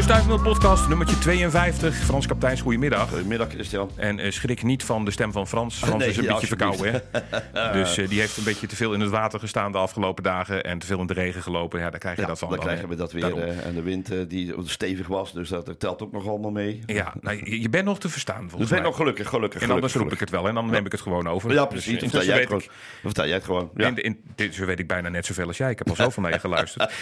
De Stuifmeel podcast, nummertje 52. Frans Kapteins, goedemiddag. Goedemiddag, Christian. En eh, schrik niet van de stem van Frans. Frans Nee, is een ja, beetje verkouden. Hè? dus eh, die heeft een beetje te veel in het water gestaan de afgelopen dagen. En te veel in de regen gelopen. Ja, daar krijg je Ja, dat van. dan dan, krijgen we dat weer. Eh, en de wind die stevig was, dus dat telt ook nog allemaal mee. Ja, nou, je- je bent nog te verstaan Dus volgens ben mij. nog gelukkig, gelukkig. en anders gelukkig, roep ik het wel en dan neem ik het gewoon over. Ja, Dus, precies. intussen jij, het gewoon. Jij het gewoon. Ja. In de, in, dit zo weet ik bijna net zoveel als jij. Ik heb al zoveel naar je geluisterd.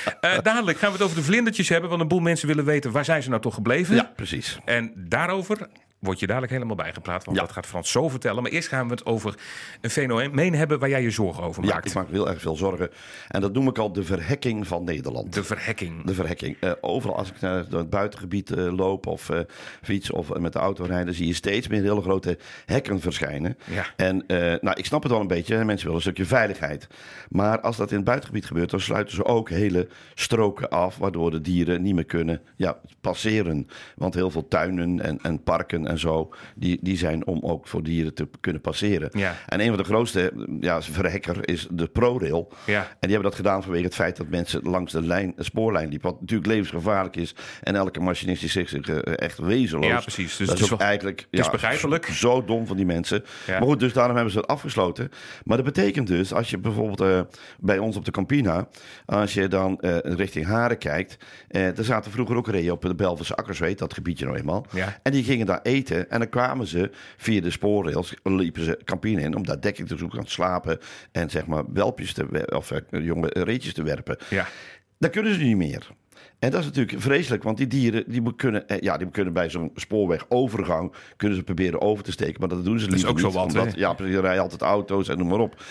Dadelijk gaan we het over de vlindertjes hebben. Want een boel mensen willen weten waar zijn ze nou toch gebleven. ja, precies. En daarover word je dadelijk helemaal bijgepraat. Want Ja. dat gaat Frans zo vertellen. Maar eerst gaan we het over een fenomeen hebben waar jij je zorgen over Ja, maakt. ik maak heel erg veel zorgen. En dat noem ik al de verhekking van Nederland. De verhekking. De verhekking. Eh, overal als ik naar het buitengebied eh, loop of eh, fiets of met de auto rijden, zie je steeds meer hele grote hekken verschijnen. Ja. En nou, ik snap het wel een beetje. Mensen willen een stukje veiligheid. Maar als dat in het buitengebied gebeurt, dan sluiten ze ook hele stroken af, waardoor de dieren niet meer kunnen ja, passeren. Want heel veel tuinen en, en parken en zo, die, die zijn om ook voor dieren te kunnen passeren. Ja. En een van de grootste ja, verhekker is de ProRail. Ja. En die hebben dat gedaan vanwege het feit dat mensen langs de, lijn, de spoorlijn liepen. Wat natuurlijk levensgevaarlijk is. En elke machinist die zich eh, echt wezenloos. Ja, precies. Dus dat het is is ook wel- eigenlijk het is ja, begrijpelijk. Zo dom van die mensen. Ja. Maar goed, dus daarom hebben ze het afgesloten. Maar dat betekent dus, als je bijvoorbeeld eh, bij ons op de Campina, als je dan eh, richting Haren kijkt, eh er zaten vroeger ook reeën op de Belgische Akkersweet, dat gebiedje nou eenmaal. Ja. En die gingen daar eten en dan kwamen ze via de spoorrails, liepen ze Campina in om daar dekking te zoeken, te slapen en zeg maar welpjes te, of eh, jonge reetjes te werpen. Ja. Dat kunnen ze niet meer. En dat is natuurlijk vreselijk, want die dieren die kunnen, eh, ja, die kunnen bij zo'n spoorwegovergang kunnen ze proberen over te steken, maar dat doen ze is liever ook zo niet, hè? Ja, precies, er rijden altijd auto's en noem maar op.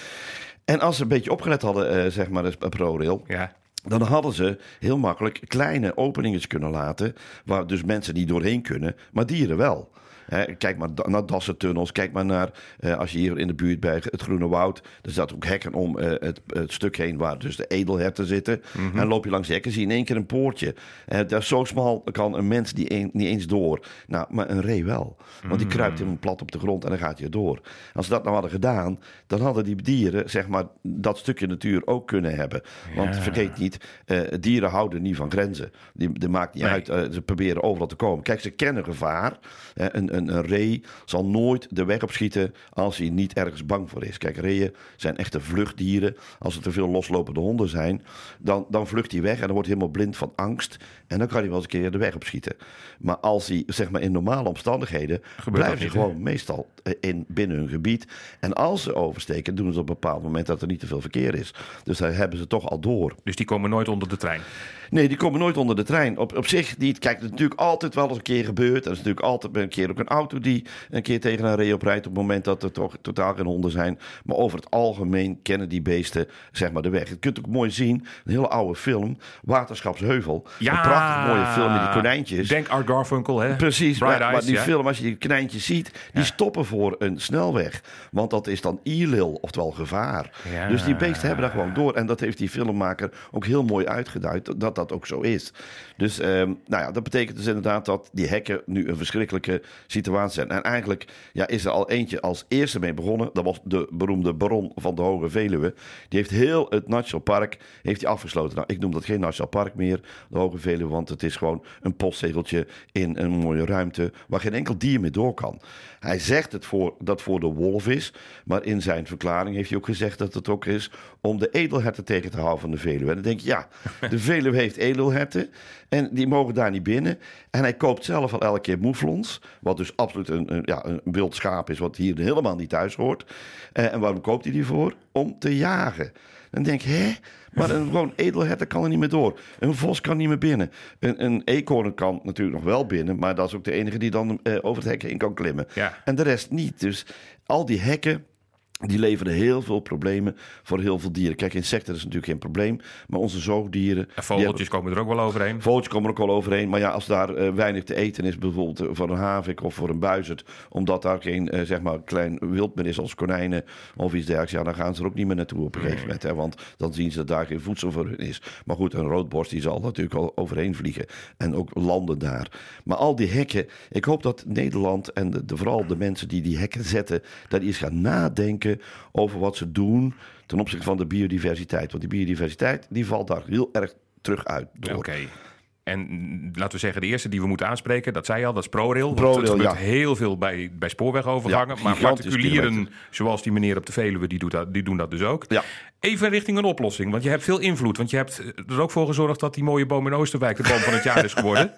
En als ze een beetje opgelet hadden, eh, zeg maar, ProRail, Ja. Dan hadden ze heel makkelijk kleine openingetjes kunnen laten, waar dus mensen niet doorheen kunnen, maar dieren wel. Hè, kijk maar naar Dassentunnels. Kijk maar naar, eh, als je hier in de buurt bij het Groene Woud... er staat ook hekken om eh, het, het stuk heen waar dus de edelherten zitten. En dan loop je langs hekken, zie je in één keer een poortje. Eh dat is zo smal kan een mens die een- niet eens door. Nou, maar een ree wel. Want die kruipt helemaal plat op de grond en dan gaat hij door. Als ze dat nou hadden gedaan, dan hadden die dieren zeg maar, dat stukje natuur ook kunnen hebben. Want Ja. vergeet niet, dieren houden niet van grenzen. Die, die maakt niet Nee. uit, ze proberen overal te komen. Kijk, ze kennen gevaar. Een, een, een ree zal nooit de weg opschieten als hij niet ergens bang voor is. Kijk, reeën zijn echte vluchtdieren. Als er te veel loslopende honden zijn, dan, dan vlucht hij weg en dan wordt hij helemaal blind van angst. En dan kan hij wel eens een keer de weg opschieten. Maar als hij, zeg maar, in normale omstandigheden dat blijven ze gewoon meestal eh, in, binnen hun gebied. En als ze oversteken, doen ze op een bepaald moment dat er niet te veel verkeer is. Dus daar hebben ze toch al door. Dus die komen nooit onder de trein. Nee, die komen nooit onder de trein. Op, op zich niet. Kijk, het is natuurlijk altijd wel eens een keer gebeurd. Er is natuurlijk altijd een keer ook een auto die een keer tegen een ree oprijdt... op het moment dat er toch totaal geen honden zijn. Maar over het algemeen kennen die beesten zeg maar de weg. Je kunt ook mooi zien, een hele oude film, Waterschapsheuvel. Ja. Een prachtig mooie film met die konijntjes. Denk Art Garfunkel, hè? Precies, maar, die film, als je die konijntjes ziet, die stoppen voor een snelweg. Want dat is dan ilil, oftewel gevaar. Ja. Dus die beesten hebben daar gewoon door. En dat heeft die filmmaker ook heel mooi uitgeduid, dat dat ook zo is. Dus ehm, nou ja, dat betekent dus inderdaad dat die hekken nu een verschrikkelijke situatie zijn. En eigenlijk ja, is er al eentje als eerste mee begonnen. Dat was de beroemde baron van de Hoge Veluwe. Die heeft heel het National Park heeft hij afgesloten. Nou, ik noem dat geen National Park meer, de Hoge Veluwe, want het is gewoon een postzegeltje in een mooie ruimte waar geen enkel dier meer door kan. Hij zegt het voor, dat voor de wolf is, maar in zijn verklaring heeft hij ook gezegd dat het ook is om de edelherten tegen te houden van de Veluwe. En dan denk je, ja, de Veluwe heeft edelherten en die mogen daar niet binnen. En hij koopt zelf al elke keer moeflons, wat dus absoluut een, een, ja, een wild schaap is, wat hier helemaal niet thuis hoort. Eh, en waarom koopt hij die voor? Om te jagen. Dan denk je, hè? Maar een gewoon edelherten kan er niet meer door. Een vos kan niet meer binnen. Een, een eekhoorn kan natuurlijk nog wel binnen, maar dat is ook de enige die dan eh, over het hek heen kan klimmen. Ja. En de rest niet. Dus al die hekken, die leveren heel veel problemen voor heel veel dieren. Kijk, insecten is natuurlijk geen probleem, maar onze zoogdieren... En vogeltjes komen er ook wel overheen. Vogeltjes komen er ook wel overheen. Maar ja, als daar eh, weinig te eten is, bijvoorbeeld eh, voor een havik of voor een buizerd, omdat daar geen eh, zeg maar klein wild meer is als konijnen of iets dergelijks, ja, dan gaan ze er ook niet meer naartoe op een gegeven moment. Hè, want dan zien ze dat daar geen voedsel voor hun is. Maar goed, een roodborst die zal natuurlijk al overheen vliegen en ook landen daar. Maar al die hekken, ik hoop dat Nederland en de, de- vooral de mensen die die hekken zetten, dat die eens gaan nadenken over wat ze doen ten opzichte van de biodiversiteit. Want die biodiversiteit die valt daar heel erg terug uit. Door. En laten we zeggen, de eerste die we moeten aanspreken, dat zei je al, dat is ProRail. Want ProRail, het gebeurt ja. heel veel bij, bij spoorwegovergangen. Ja, maar particulieren, kilometer. zoals die meneer op de Veluwe, die, doet dat, die doen dat dus ook. Ja. Even richting een oplossing, want je hebt veel invloed. Want je hebt er ook voor gezorgd dat die mooie boom in Oosterwijk de boom van het jaar is geworden.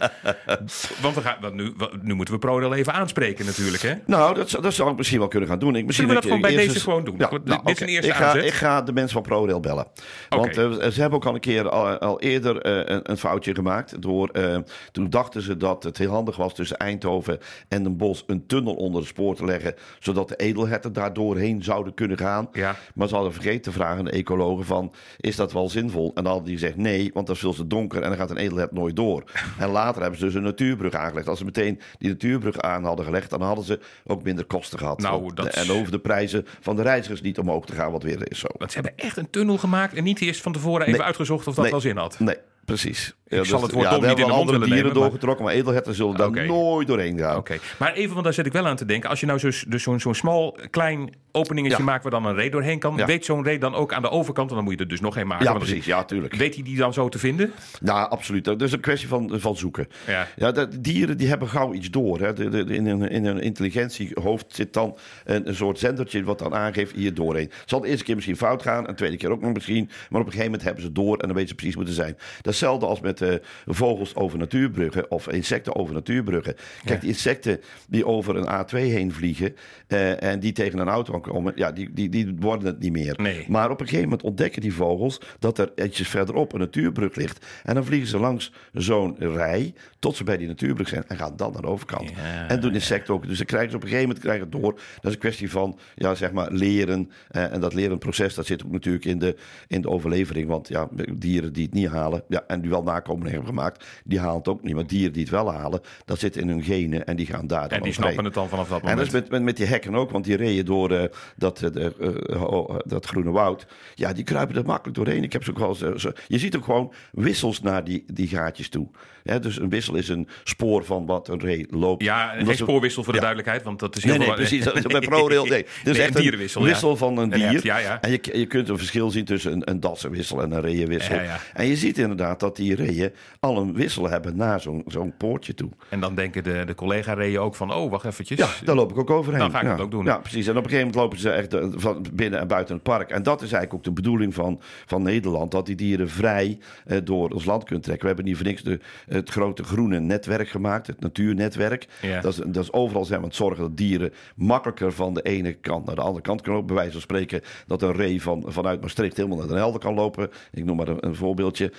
want we gaan, want nu, nu moeten we ProRail even aanspreken natuurlijk, hè? Nou, dat, zou- dat zou ik misschien wel kunnen gaan doen. Ik, misschien Zullen we dat gewoon bij eerst deze eens- gewoon doen? Ja, Dit- nou, dit is een oké. eerste ik ga, aanzet. ik ga de mensen van ProRail bellen. Want eh, ze hebben ook al een keer al, al eerder eh, een, een foutje gemaakt. Door, eh, toen dachten ze dat het heel handig was tussen Eindhoven en Den Bosch een tunnel onder het spoor te leggen. Zodat de edelherten daar doorheen zouden kunnen gaan. Ja. Maar ze hadden vergeten te vragen aan de ecologen van, is dat wel zinvol? En dan hadden die gezegd nee, want dat is veel te donker en dan gaat een edelhert nooit door. En later hebben ze dus een natuurbrug aangelegd. Als ze meteen die natuurbrug aan hadden gelegd, dan hadden ze ook minder kosten gehad. Nou, dat En over de prijzen van de reizigers niet omhoog te gaan, wat weer is zo. Want ze hebben echt een tunnel gemaakt en niet eerst van tevoren even Nee. uitgezocht of dat Nee. wel zin had. Nee, precies. Ik zal het woord ja, dom daar niet in de hebben mond andere willen dieren nemen, maar- doorgetrokken, maar edelherten zullen daar Oké. nooit doorheen gaan. Oké, maar even, want daar zit ik wel aan te denken. Als je nou zo- dus zo'n zo'n smal, klein openingetje Ja. maakt waar dan een reed doorheen kan, Ja. weet zo'n reed dan ook aan de overkant, want dan moet je er dus nog één maken. Ja, precies. Ja, tuurlijk. Weet hij die dan zo te vinden? Ja, absoluut. Dat is een kwestie van, van zoeken. Ja. Ja, dieren die hebben gauw iets door. Hè. De, de- in, een, in een intelligentiehoofd zit dan een, een soort zendertje wat dan aangeeft hier doorheen. Het zal de eerste keer misschien fout gaan, en de tweede keer ook nog misschien. Maar op een gegeven moment hebben ze door en dan weten ze precies hoe het zijn. Hetzelfde als met eh, vogels over natuurbruggen of insecten over natuurbruggen. Kijk, die insecten die over een A2 heen vliegen eh, en die tegen een auto komen, ja, die, die, die worden het niet meer. Nee. Maar op een gegeven moment ontdekken die vogels dat er ietsjes verderop een natuurbrug ligt. En dan vliegen ze langs zo'n rij tot ze bij die natuurbrug zijn en gaan dan naar de overkant. Ja. En doen insecten ook. Dus dan krijgen ze op een gegeven moment krijgen het door. Dat is een kwestie van ja, zeg maar leren. Eh, en dat lerenproces dat zit ook natuurlijk in de, in de overlevering. Want ja, dieren die het niet halen ja, en die wel nakomelingen hebben gemaakt, die halen het ook niet. Maar dieren die het wel halen, dat zit in hun genen en die gaan daar dan En die snappen het dan vanaf dat En dat moment. is met, met, met die hekken ook, want die reden door eh, dat, eh, eh, dat groene woud. Ja, die kruipen er makkelijk doorheen. Ik heb ze ook wel eens, eh, je ziet ook gewoon wissels naar die, die gaatjes toe. Hè, dus een wissel is een spoor van wat een ree loopt. Ja, geen spoorwissel voor de Ja. duidelijkheid, want dat is heel Nee, nee, precies. Dat is bij ProRail. Nee, dus Nee, echt een dierenwissel, ja. wissel van een Een dier. ja, ja. En je, je kunt een verschil zien tussen een, een dassenwissel en een reeënwissel. Ja, ja. En je ziet inderdaad dat die reeën al een wissel hebben naar zo'n zo'n poortje toe. En dan denken de, de collega-reeën ook van, oh, wacht eventjes. Ja, daar loop ik ook overheen. Dan ga ik dat ook doen. Ja, precies. En op een gegeven moment lopen ze echt eh, van binnen en buiten het park. En dat is eigenlijk ook de bedoeling van, van Nederland. Dat die dieren vrij eh, door ons land kunnen trekken. We hebben niet voor niks de, het grote groene netwerk gemaakt. Het natuurnetwerk. Ja. Dat, is, dat is overal zijn we aan het zorgen dat dieren makkelijker van de ene kant naar de andere kant kunnen lopen. Bij wijze van spreken dat een ree van, vanuit Maastricht helemaal naar Den Helder kan lopen. Ik noem maar een, een voorbeeldje.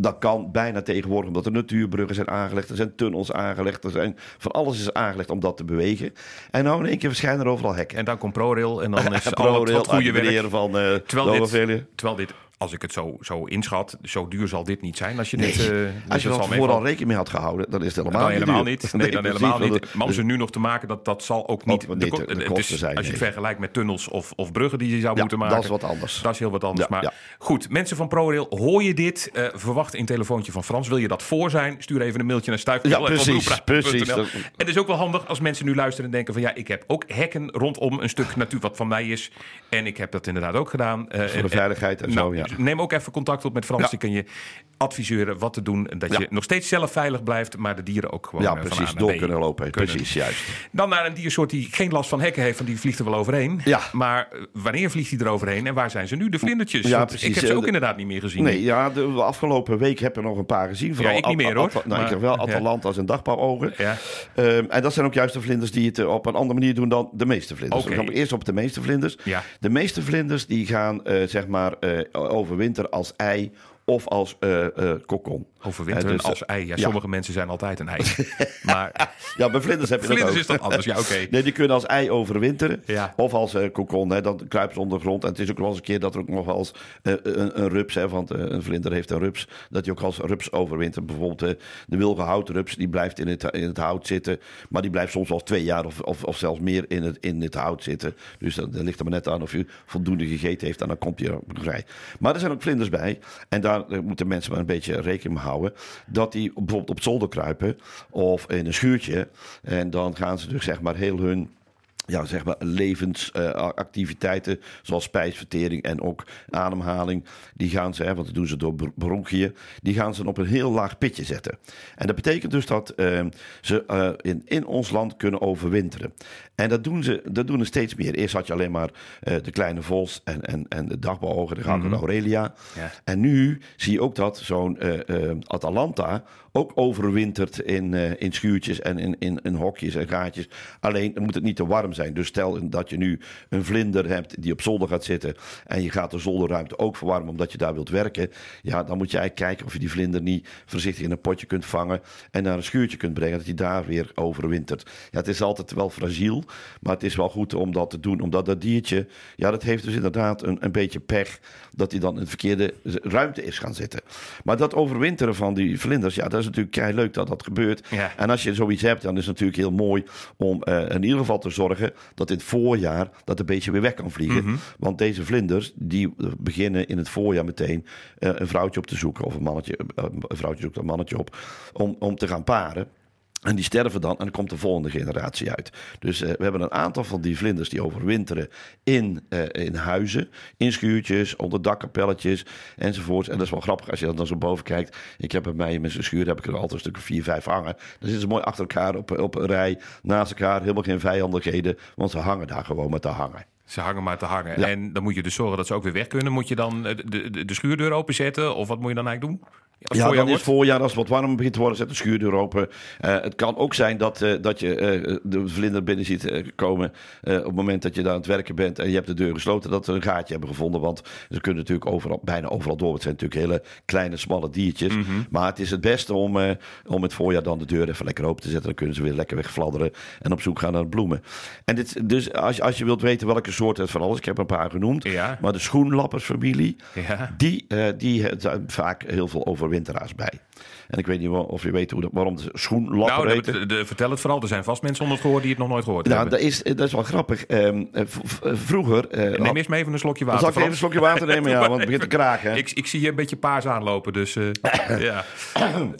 Dat kan bijna tegenwoordig omdat er natuurbruggen zijn aangelegd. Er zijn tunnels aangelegd. Er zijn, van alles is aangelegd om dat te bewegen. En nou in één keer verschijnen er overal hekken. En dan komt ProRail en dan is al het, ProRail, het goede werk. meneer van Terwijl de dit, terwijl dit, als ik het zo, zo inschat, zo duur zal dit niet zijn. Als je Nee, dit, eh, Als dat je meevallen. vooral rekening mee had gehouden, dan is het helemaal, Dan helemaal duur. niet. Nee, dan precies, helemaal niet. Maar om ze nu nog te maken, dat, dat zal ook niet... De, niet het kosten zijn, Als je het vergelijkt met tunnels of, of bruggen die je zou Ja, moeten maken. dat is wat anders. Dat is heel wat anders. Ja, maar ja. goed, mensen van ProRail, hoor je dit? Eh, verwacht een telefoontje van Frans. Wil je dat voor zijn? Stuur even een mailtje naar stuif. Ja, precies, precies. Dat- Het is ook wel handig als mensen nu luisteren en denken van... ja, ik heb ook hekken rondom een stuk natuur wat van mij is. En ik heb dat inderdaad ook gedaan. Eh, Voor de en- veiligheid en nou, zo, ja. Neem ook even contact op met Frans. Ja. Die kan je adviseren wat te doen. Dat Ja. je nog steeds zelf veilig blijft, maar de dieren ook gewoon Ja, eh, van precies. Door kunnen lopen. kunnen. Precies, juist. Dan naar een diersoort die geen last van hekken heeft, want die vliegt er wel overheen. Ja. Maar eh, wanneer vliegt hij er overheen en waar zijn ze nu? De vlindertjes. Ja, Want precies. Ik heb ze ook de- inderdaad niet meer gezien. Nee, ja, de afgelopen week heb ik er nog een paar gezien. Vooral ik niet meer, hoor. Nou, Maar- ik heb wel. Atalanta's en dagpauwogen. Ja. Ehm, en dat zijn ook juist de vlinders die het eh, op een andere manier doen dan de meeste vlinders. Gaan we eerst op de meeste vlinders. Ja. De meeste vlinders die gaan zeg maar eh, overwinter als ei of als eh eh kokon. Overwinteren Eh, dus, als ei. Ja, sommige mensen zijn altijd een ei. maar Ja, bij vlinders heb je vlinders dat is ook. dat anders. Ja, oké. Nee, die kunnen als ei overwinteren. Ja. Of als eh kokon, hè, dan kruipen ze onder de grond. En het is ook wel eens een keer dat er ook nog wel eens eh, een, een rups, hè, want eh, een vlinder heeft een rups, dat hij ook als rups overwintert. Bijvoorbeeld eh, de wilgehoutrrups, die blijft in het, in het hout zitten. Maar die blijft soms wel twee jaar of, of, of zelfs meer in het, in het hout zitten. Dus dat, dat ligt er maar net aan of je voldoende gegeten heeft en dan komt je er vrij. Maar er zijn ook vlinders bij. En daar eh, moeten mensen maar een beetje rekening mee houden. Dat die bijvoorbeeld op zolder kruipen of in een schuurtje. En dan gaan ze dus zeg maar heel hun ja, zeg maar levensactiviteiten zoals spijsvertering en ook ademhaling. Die gaan ze, hè, want dat doen ze door br- bronchiën, die gaan ze op een heel laag pitje zetten. En dat betekent dus dat eh, ze eh, in, in ons land kunnen overwinteren. En dat doen ze, dat doen er steeds meer. Eerst had je alleen maar eh, de kleine vos en, en, en de dagbouwogen, de Galgo Aurelia. Ja. En nu zie je ook dat zo'n eh, eh, Atalanta ook overwintert in, eh, in schuurtjes en in, in, in hokjes en gaatjes. Alleen moet het niet te warm zijn. Dus stel dat je nu een vlinder hebt die op zolder gaat zitten en je gaat de zolderruimte ook verwarmen omdat je daar wilt werken. Ja, dan moet je eigenlijk kijken of je die vlinder niet voorzichtig in een potje kunt vangen en naar een schuurtje kunt brengen dat hij daar weer overwintert. Ja, het is altijd wel fragiel, maar het is wel goed om dat te doen. Omdat dat diertje, ja, dat heeft dus inderdaad een, een beetje pech dat hij dan in de verkeerde ruimte is gaan zitten. Maar dat overwinteren van die vlinders, ja, dat is natuurlijk kei leuk dat dat gebeurt. Ja. En als je zoiets hebt, dan is het natuurlijk heel mooi om eh, in ieder geval te zorgen dat in het voorjaar dat een beetje weer weg kan vliegen. Want deze vlinders, die beginnen in het voorjaar meteen eh, een vrouwtje op te zoeken. Of een mannetje, eh, een vrouwtje zoekt een mannetje op. Om, om te gaan paren. En die sterven dan en dan komt de volgende generatie uit. Dus eh, we hebben een aantal van die vlinders die overwinteren in, eh, in huizen, in schuurtjes, onder dakkapelletjes enzovoort. En dat is wel grappig als je dan zo boven kijkt. Ik heb bij mij in mijn schuur heb ik er altijd een stuk of vier, vijf hangen. Dan zitten ze mooi achter elkaar op, op een rij, naast elkaar, helemaal geen vijandigheden. Want ze hangen daar gewoon met te hangen. Ze hangen maar te hangen. Ja. En dan moet je dus zorgen dat ze ook weer weg kunnen. Moet je dan eh, de, de, de schuurdeur openzetten? Of wat moet je dan eigenlijk doen? Als Ja, voorjaar dan is wordt? voorjaar, als het wat warmer begint te worden, zet de schuurdeur open. Eh, het kan ook zijn dat, eh, dat je de vlinder binnen ziet komen op het moment dat je daar aan het werken bent en je hebt de deur gesloten, dat ze een gaatje hebben gevonden. Want ze kunnen natuurlijk overal, bijna overal door. Het zijn natuurlijk hele kleine, smalle diertjes. Mhm. Maar het is het beste om, om het voorjaar dan de deur even lekker open te zetten. Dan kunnen ze weer lekker wegfladderen en op zoek gaan naar bloemen. En dit, dus als, je- als je wilt weten welke soort het van alles, ik heb een paar genoemd. Ja. Maar de schoenlappersfamilie, Ja. die, eh, die hebben daar vaak heel veel overwinteraars bij. En ik weet niet of je weet hoe dat, waarom de schoenlapper Nou, de, de- de- vertel het vooral. Er zijn vast mensen onder het gehoor die het nog nooit gehoord Nou, hebben. dat is, dat is wel grappig. Ehm, eh, vroeger... eh, Neem eerst maar even een slokje water. zal ik even een slokje water nemen, ja, want het begint te kraken. Ik, ik zie je een beetje paars aanlopen, dus eh, ja.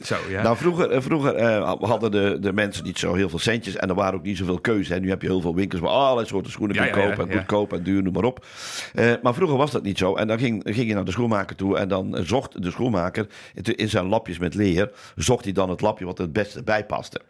Zo, ja. Nou, vroeger, eh, vroeger eh, hadden de, de mensen niet zo heel veel centjes en er waren ook niet zoveel keuze. Hè. Nu heb je heel veel winkels waar allerlei soorten schoenen Ja, kopen. en ja. Goedkoop en duur, noem maar op. Eh, maar vroeger was dat niet zo. En dan ging, ging je naar de schoenmaker toe en dan zocht de schoenmaker in- zijn lapjes met leer, zocht hij dan het lapje wat het beste bij paste.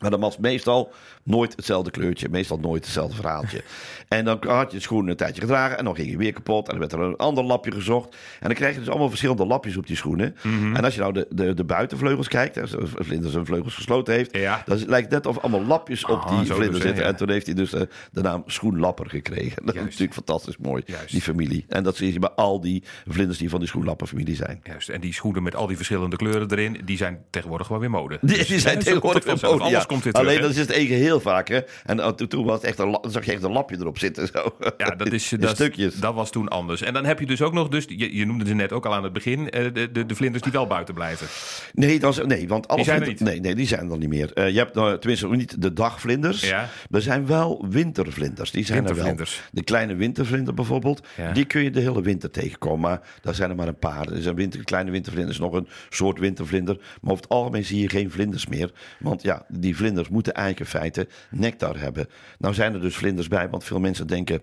Maar dat was meestal nooit hetzelfde kleurtje, meestal nooit hetzelfde verhaaltje. En dan had je de schoen een tijdje gedragen en dan ging je weer kapot. En dan werd er een ander lapje gezocht. En dan krijg je dus allemaal verschillende lapjes op die schoenen. Mhm. En als je nou de, de, de buitenvleugels kijkt, als een vlinder zijn vleugels gesloten heeft, Ja. dan lijkt het net of allemaal lapjes op Ah, die vlinder dus, zitten. ja. En toen heeft hij dus eh, de naam schoenlapper gekregen. Dat is natuurlijk fantastisch mooi, Juist. die familie. En dat zie je bij al die vlinders die van die schoenlapperfamilie zijn. Juist, en die schoenen met al die verschillende kleuren erin, die zijn tegenwoordig gewoon weer mode. Die, Dus, die zijn tegenwoordig komt het verboden. Vanzelf. Alles ja. komt weer terug. Alleen hè? dat is het één geheel vaak. Hè? En uh, toen, was het echt een, zag je echt een lapje erop zitten. Zo. Ja, dat, is, dat, stukjes. dat was toen anders. En dan heb je dus ook nog, dus, je, je noemde ze net ook al aan het begin, eh, de, de, de vlinders die wel buiten blijven. Nee, dan, is- nee, want alle zijn er vlinders- Nee, nee, die zijn er niet meer. Eh, je hebt nou, tenminste niet de dagvlinders. Ja. Er zijn wel wintervlinders. Die zijn er wel. Wintervlinders. De kleine wintervlinder bijvoorbeeld. Ja. Die kun je de hele winter tegenkomen. Maar daar zijn er maar een paar. Er is een winter, kleine wintervlinder is nog een soort wintervlinder. Maar over het algemeen zie je geen vlinders meer. Want ja, die vlinders moeten eigenlijk in feite nectar hebben. Nou zijn er dus vlinders bij. Want veel mensen denken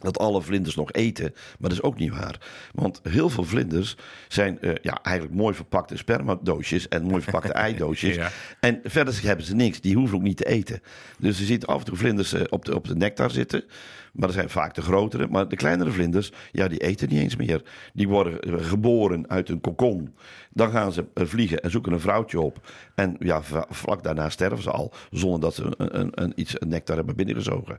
dat alle vlinders nog eten. Maar dat is ook niet waar. Want heel veel vlinders zijn eh, ja, eigenlijk mooi verpakte spermadoosjes en mooi verpakte eidoosjes. Ja. En verder hebben ze niks. Die hoeven ook niet te eten. Dus je ziet af en toe vlinders eh, op, de, op de nectar zitten. Maar dat zijn vaak de grotere. Maar de kleinere vlinders, ja, die eten niet eens meer. Die worden eh, geboren uit een kokon. Dan gaan ze vliegen en zoeken een vrouwtje op. En ja, vlak daarna sterven ze al. Zonder dat ze een, een, een, iets een nectar hebben binnengezogen.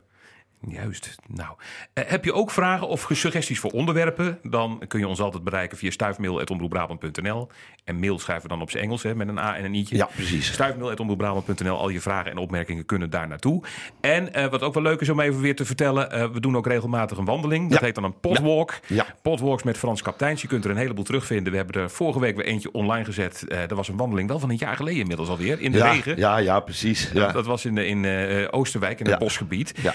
Juist. Nou, eh, heb je ook vragen of suggesties voor onderwerpen? Dan kun je ons altijd bereiken via stuifmail.omroepbrabant.nl. En mail schrijven dan op zijn Engels, hè, met een A en een i'tje. Ja, precies. Stuifmail.omroepbrabant.nl. Al je vragen en opmerkingen kunnen daar naartoe. En eh, wat ook wel leuk is om even weer te vertellen. eh, we doen ook regelmatig een wandeling. Dat Ja. heet dan een potwalk. Ja. Potwalks met Frans Kapteins. Je kunt er een heleboel terugvinden. We hebben er vorige week weer eentje online gezet. Er was een wandeling wel van een jaar geleden inmiddels alweer. In de ja, regen. Ja, ja, precies. Ja. Dat was in, in Oosterwijk, in het Ja. bosgebied. Ja.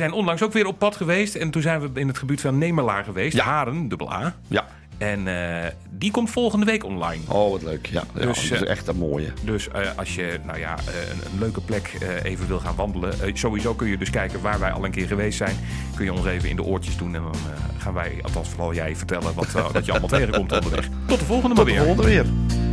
We zijn onlangs ook weer op pad geweest. En toen zijn we in het gebied van Nemelaar geweest. Ja. Haren, dubbel A. ja. En eh, die komt volgende week online. Oh, wat leuk. Ja, ja Dus, dat is eh, echt een mooie. Dus eh, als je nou ja, een, een leuke plek even wil gaan wandelen. sowieso kun je dus kijken waar wij al een keer geweest zijn. Kun je ons even in de oortjes doen. En dan gaan wij, althans vooral jij, vertellen wat, wat je allemaal tegenkomt onderweg. Tot de volgende maar Tot de weer. volgende weer.